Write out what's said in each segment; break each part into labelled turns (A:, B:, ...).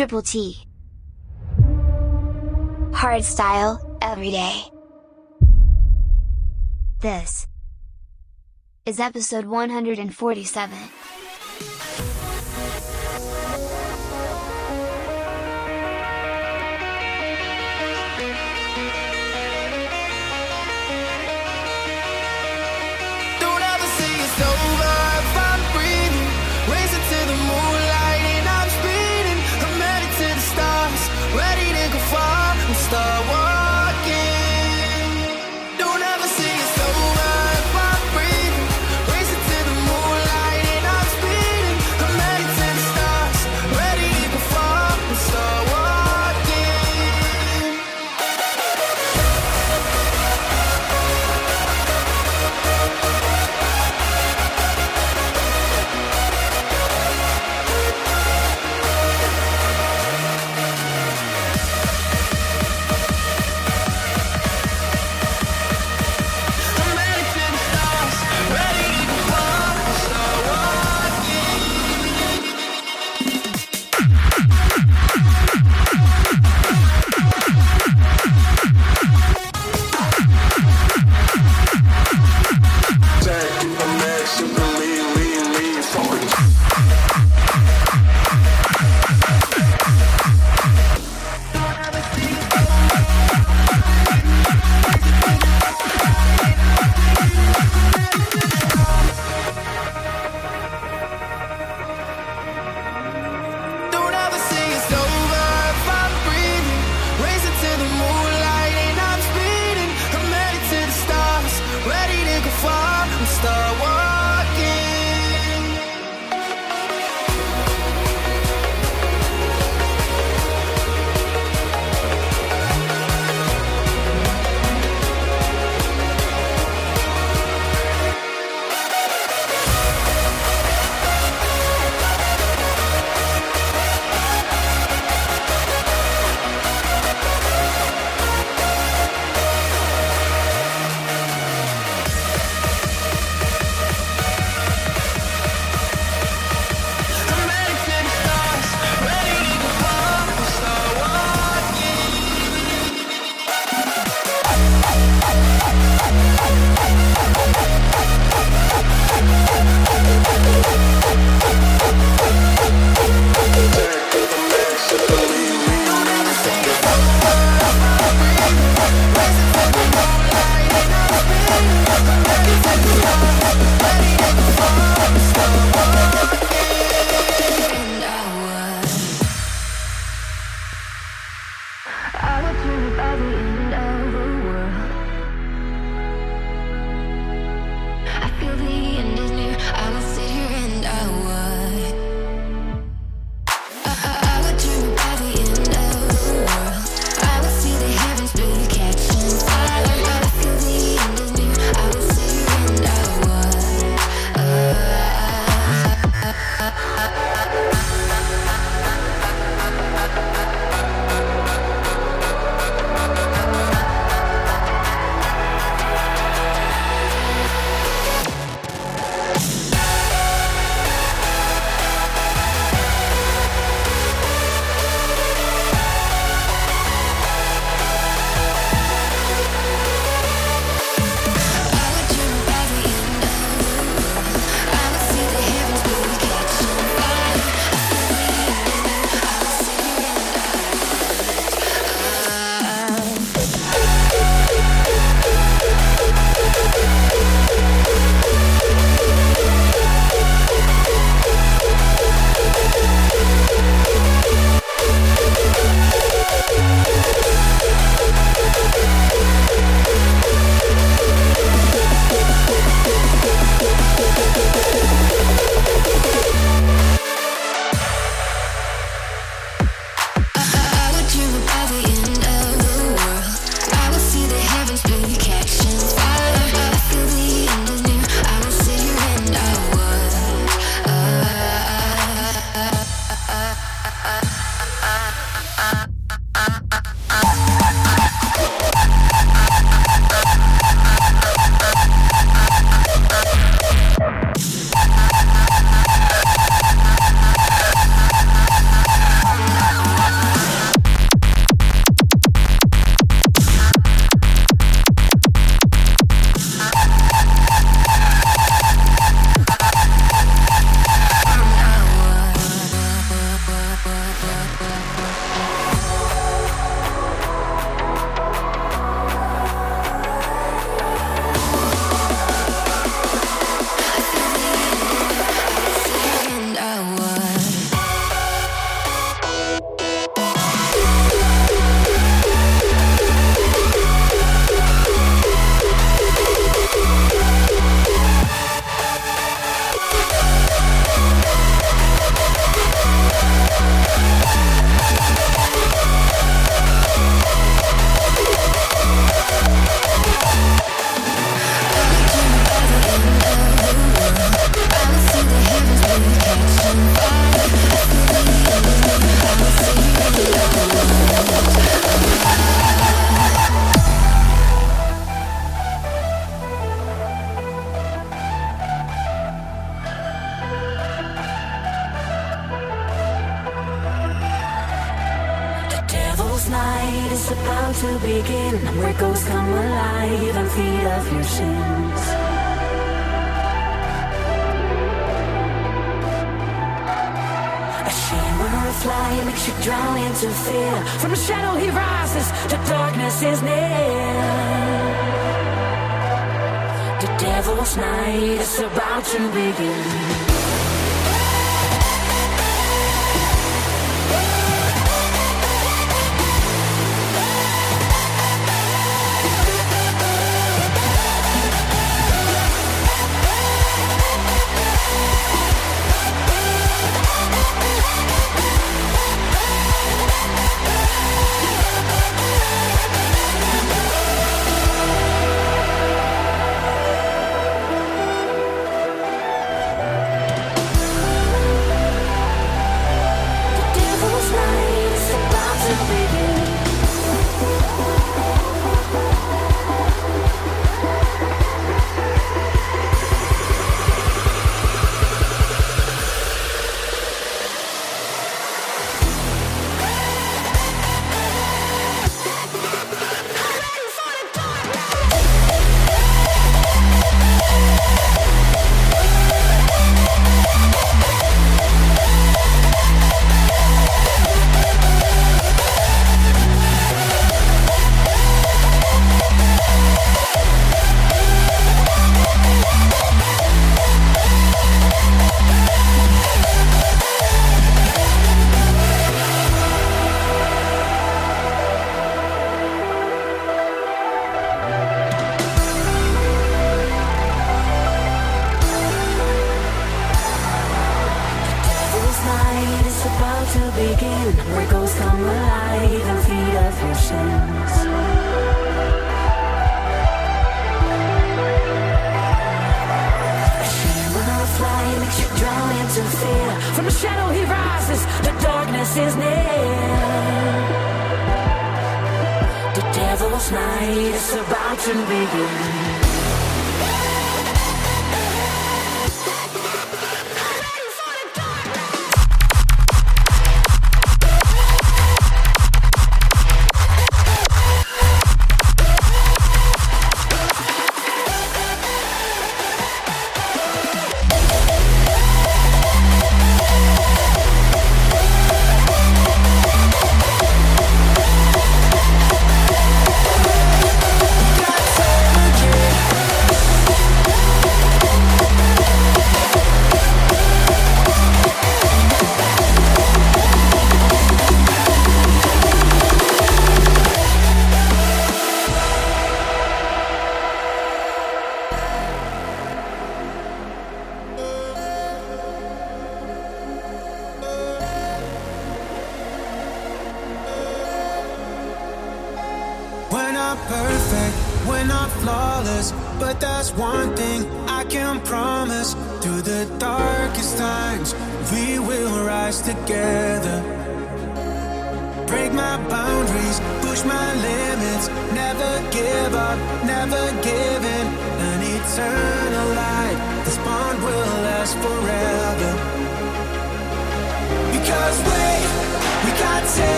A: Triple T. Hard style, every day. This is episode 147.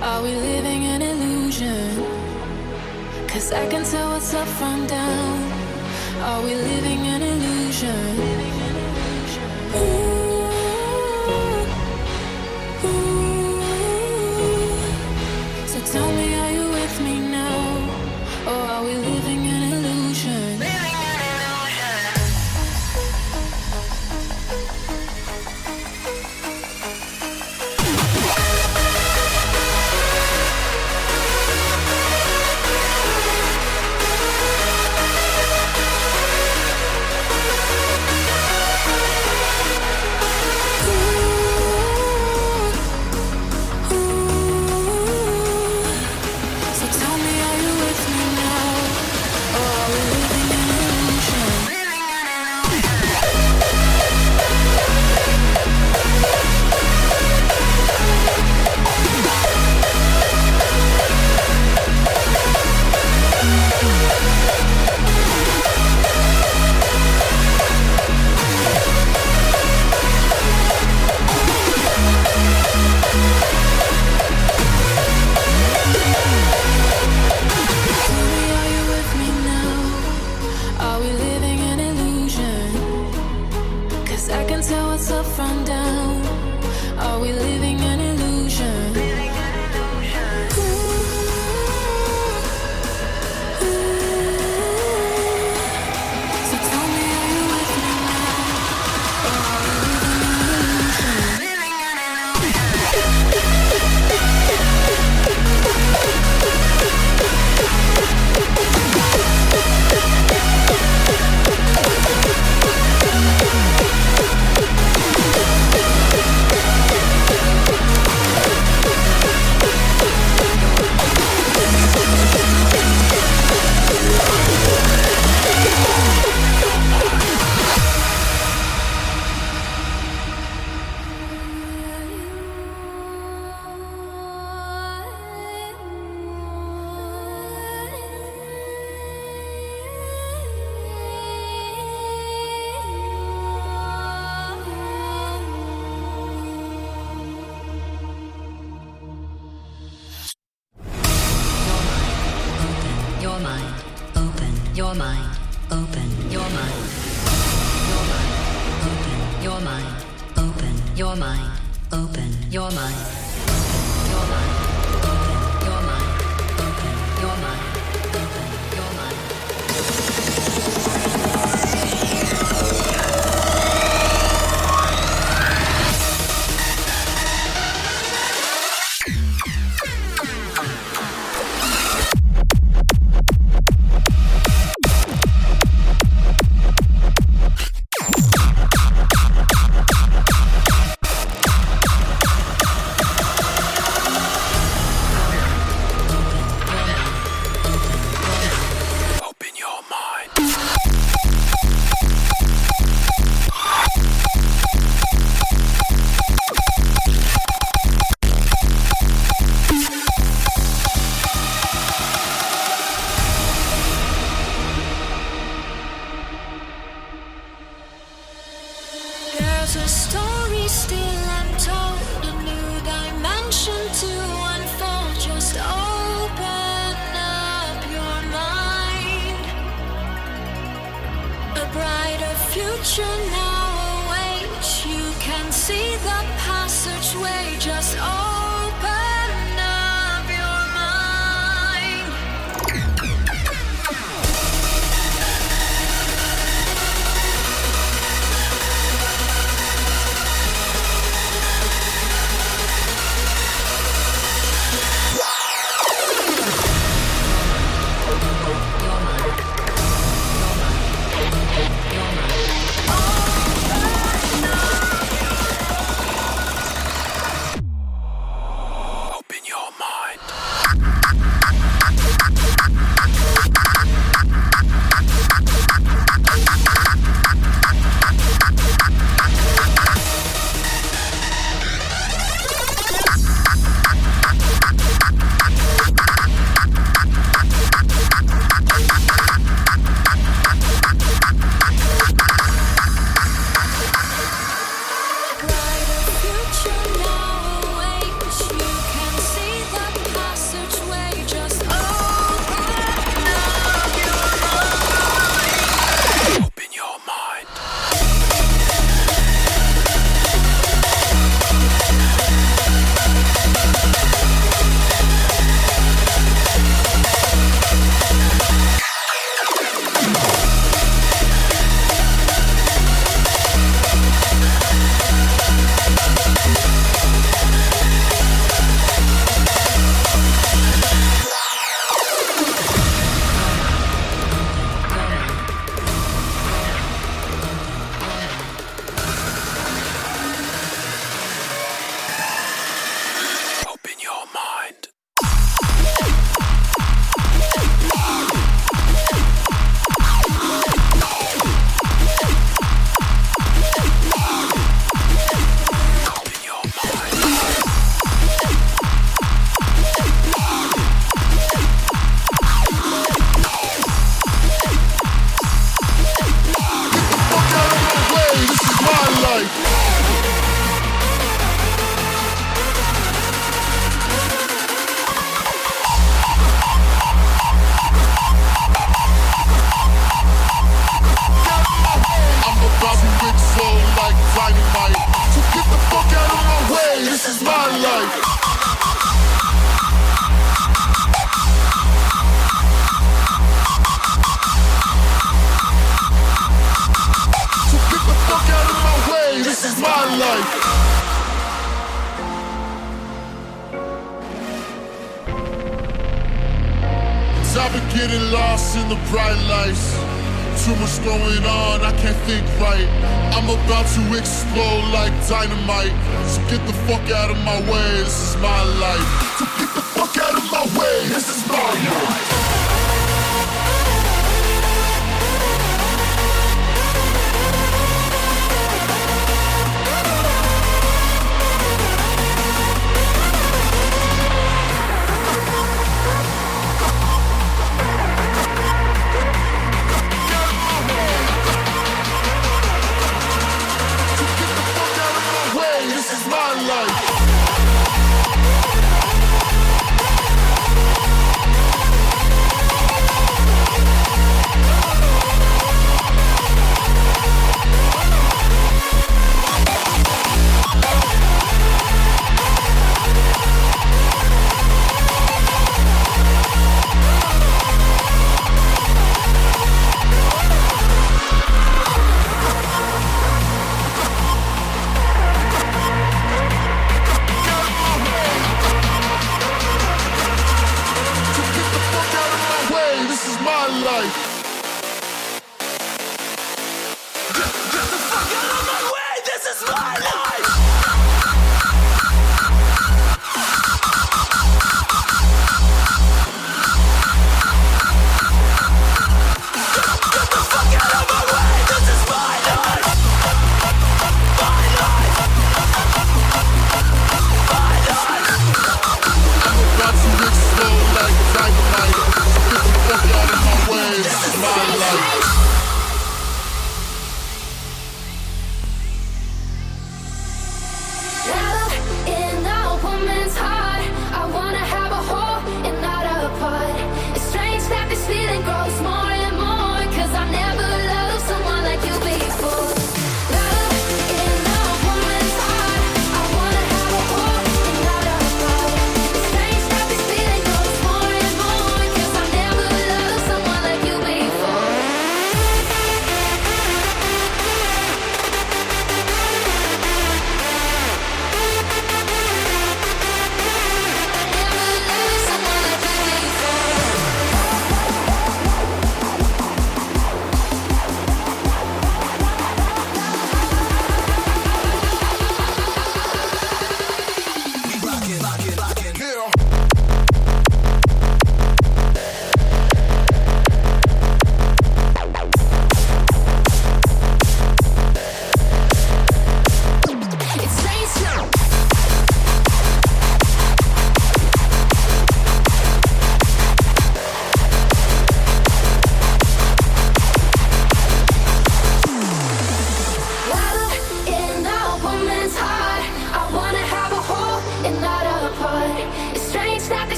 B: Are we living an illusion? Cause I can tell what's up from down. Are we living an illusion? Ooh.
C: But you're not.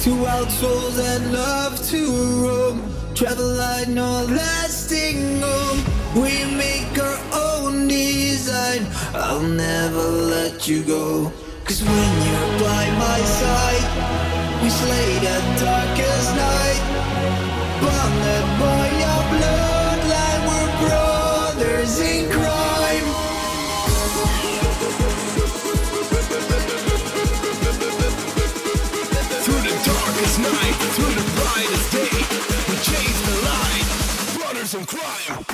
D: Two wild souls that love to roam. Travel light, no lasting home. We make our own design. I'll never let you go. Cause when you're by my side, we slay the darkest night. Bonded by your bloodline, we're brothers in crime.
E: some crime.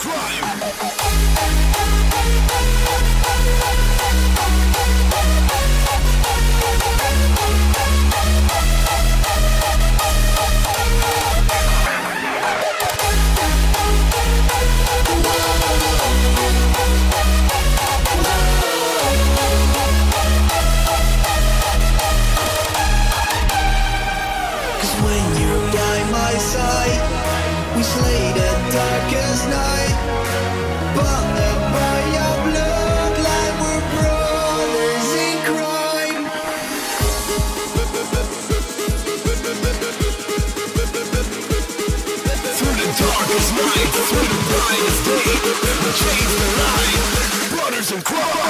D: crime.
E: chains and lies, Brothers and crime.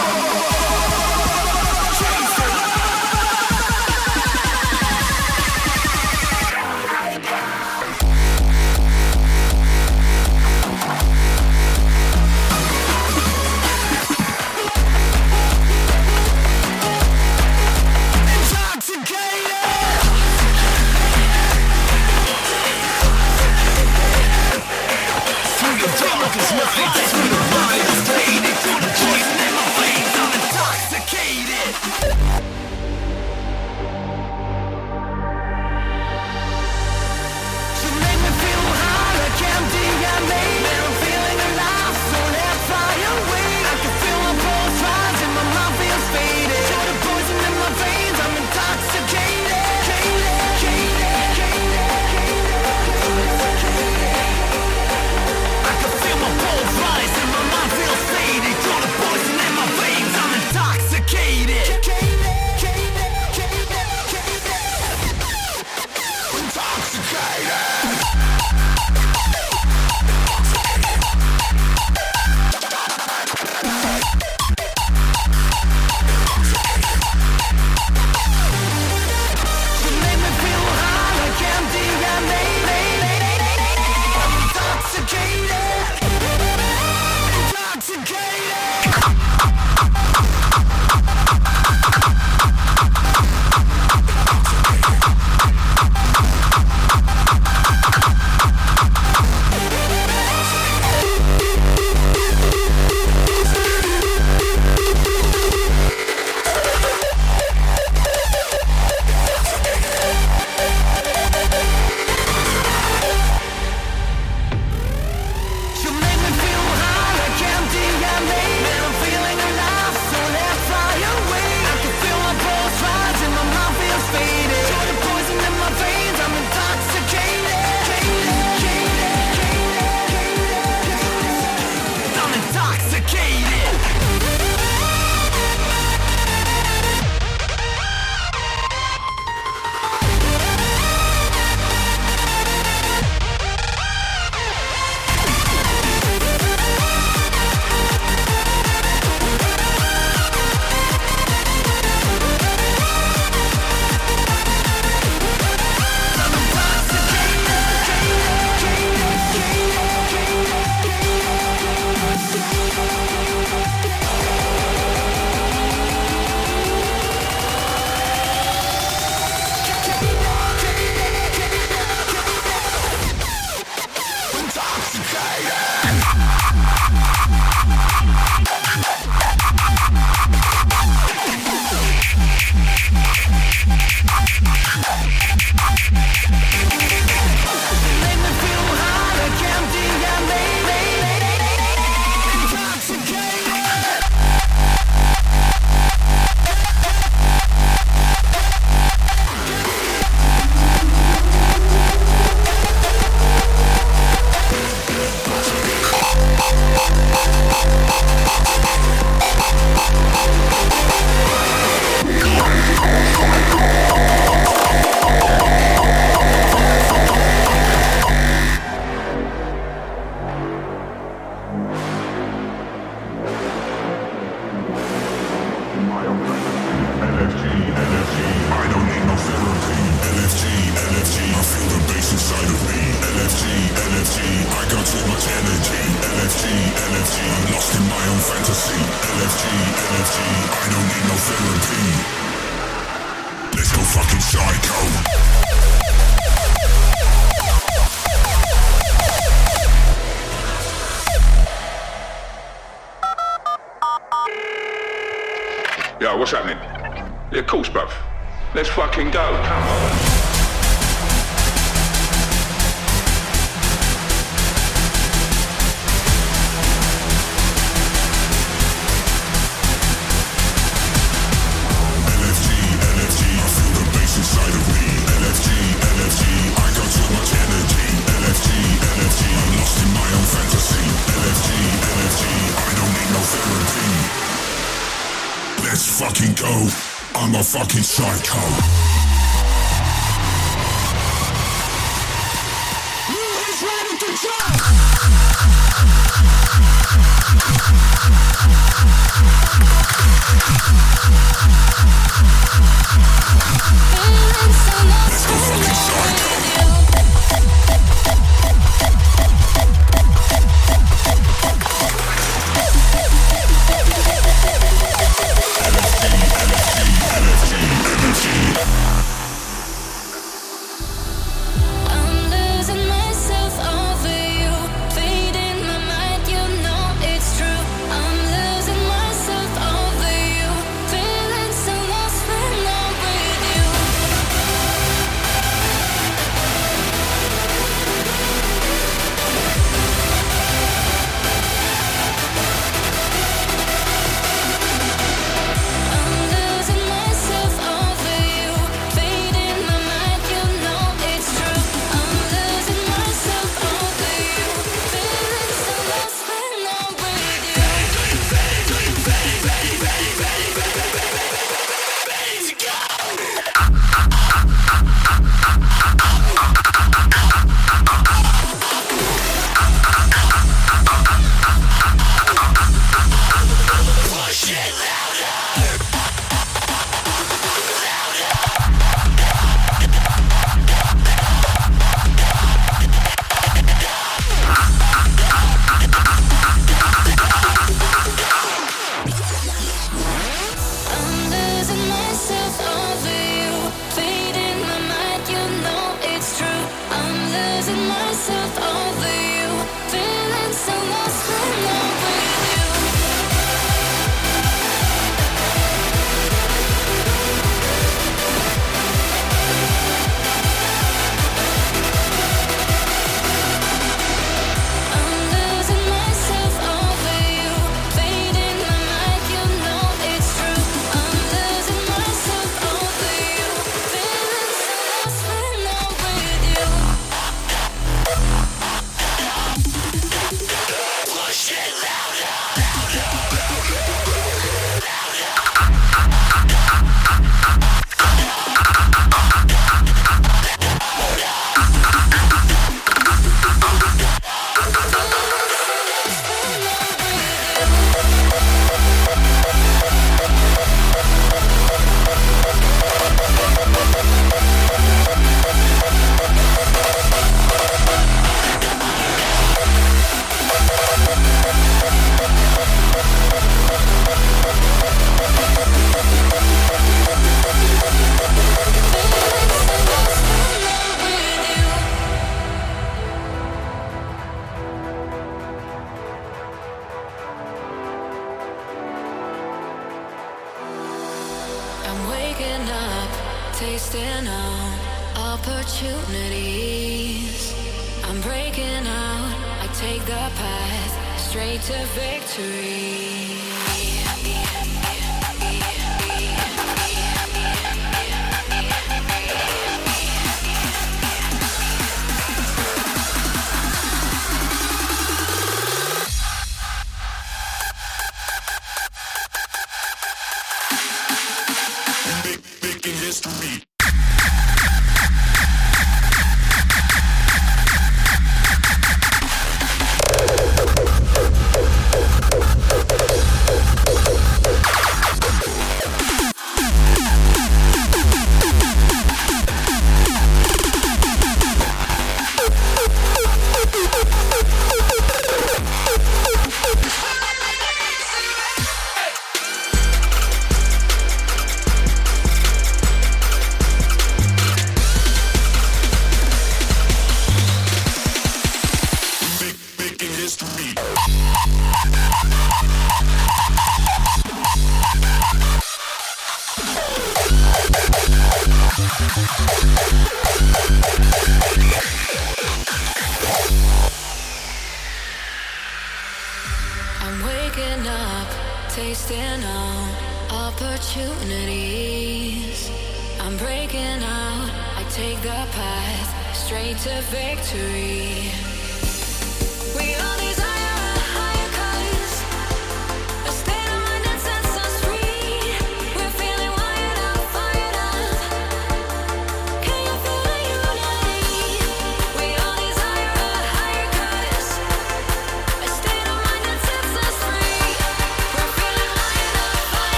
E: Feeling so
B: much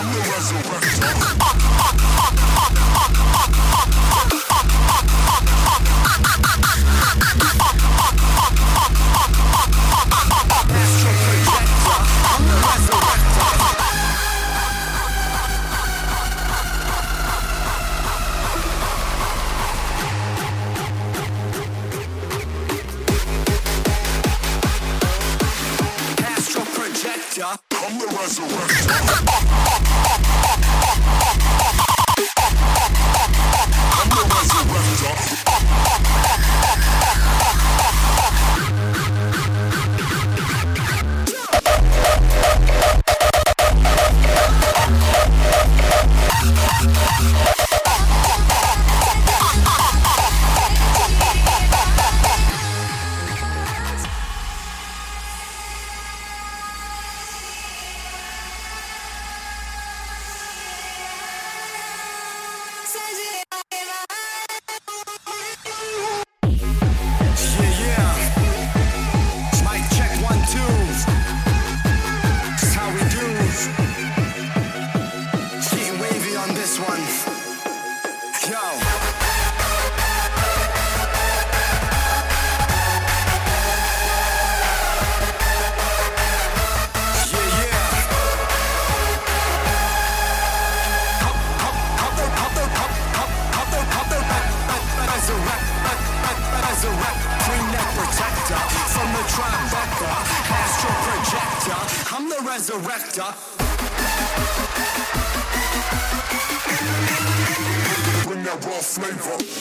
C: Разум, разум, разум. The
B: resurrector.
F: Bring that raw flavor.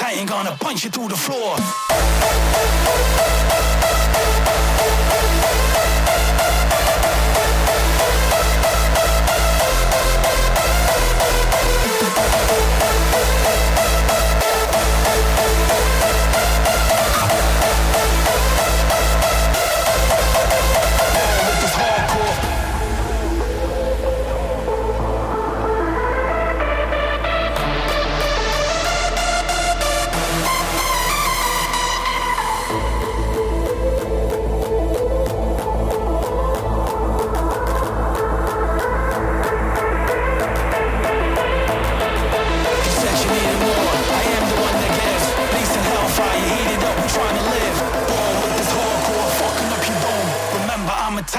G: I ain't gonna
E: punch you through the floor.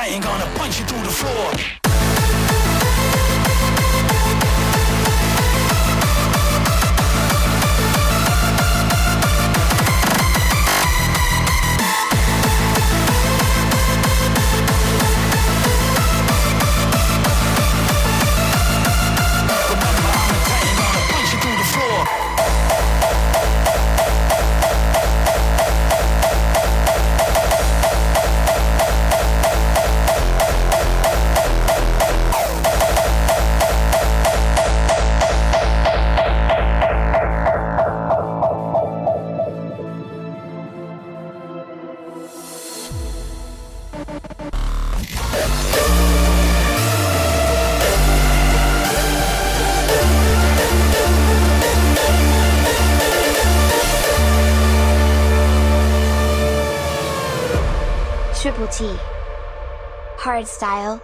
E: ain't gonna punch you through the floor.
A: style,